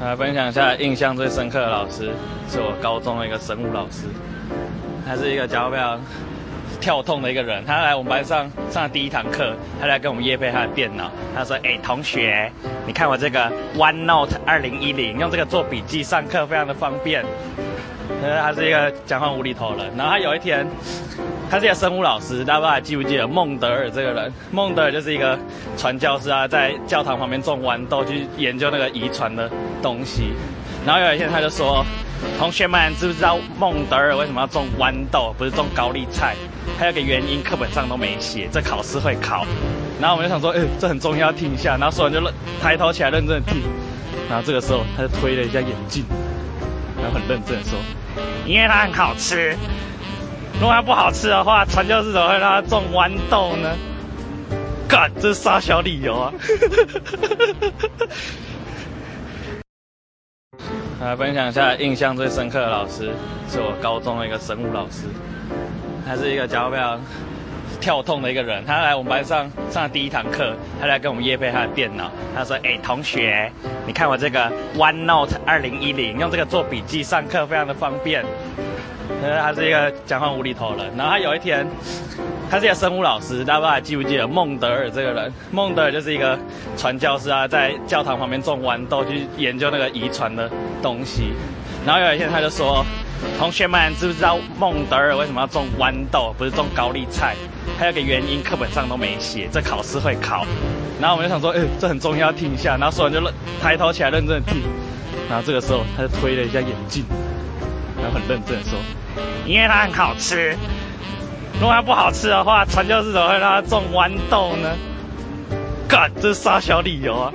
来分享一下印象最深刻的老师，是我高中的一个生物老师，他是一个教非常跳痛的一个人。他来我们班上上第一堂课，他来跟我们夜配他的电脑。他说：“哎，同学，你看我这个 OneNote 二零一零，用这个做笔记上课非常的方便。”呃，他是一个讲话无厘头人。然后他有一天，他是一个生物老师，大家不知道还记不记得孟德尔这个人？孟德尔就是一个传教士啊，在教堂旁边种豌豆，去研究那个遗传的东西。然后有一天他就说：“同学们，知不知道孟德尔为什么要种豌豆，不是种高丽菜？还有个原因，课本上都没写，这考试会考。”然后我们就想说：“哎，这很重要，听一下。”然后说完就抬头起来认真的听。然后这个时候他就推了一下眼镜。然后很认真的说，因为它很好吃。如果它不好吃的话，传教士怎么会让它种豌豆呢？干，这是傻小理由啊！来分享一下印象最深刻的老师，是我高中的一个生物老师，他是一个教非常跳痛的一个人。他来我们班上上第一堂课，他来跟我们夜配他的电脑。他说：“哎，同学，你看我这个 OneNote 二零一零，用这个做笔记上课非常的方便。”呃，他是一个讲话无厘头人。然后他有一天，他是一个生物老师，大家不知道还记不记得孟德尔这个人？孟德尔就是一个传教士啊，在教堂旁边种豌豆，去研究那个遗传的东西。然后有一天他就说：“同学们，知不知道孟德尔为什么要种豌豆，不是种高丽菜？还有个原因，课本上都没写，这考试会考。”然后我们就想说：“哎，这很重要，听一下。”然后说完就抬头起来认真的听。然后这个时候他就推了一下眼镜。然后很认真的说，因为它很好吃。如果它不好吃的话，传教士怎么会让它种豌豆呢？干，这是傻小理由啊！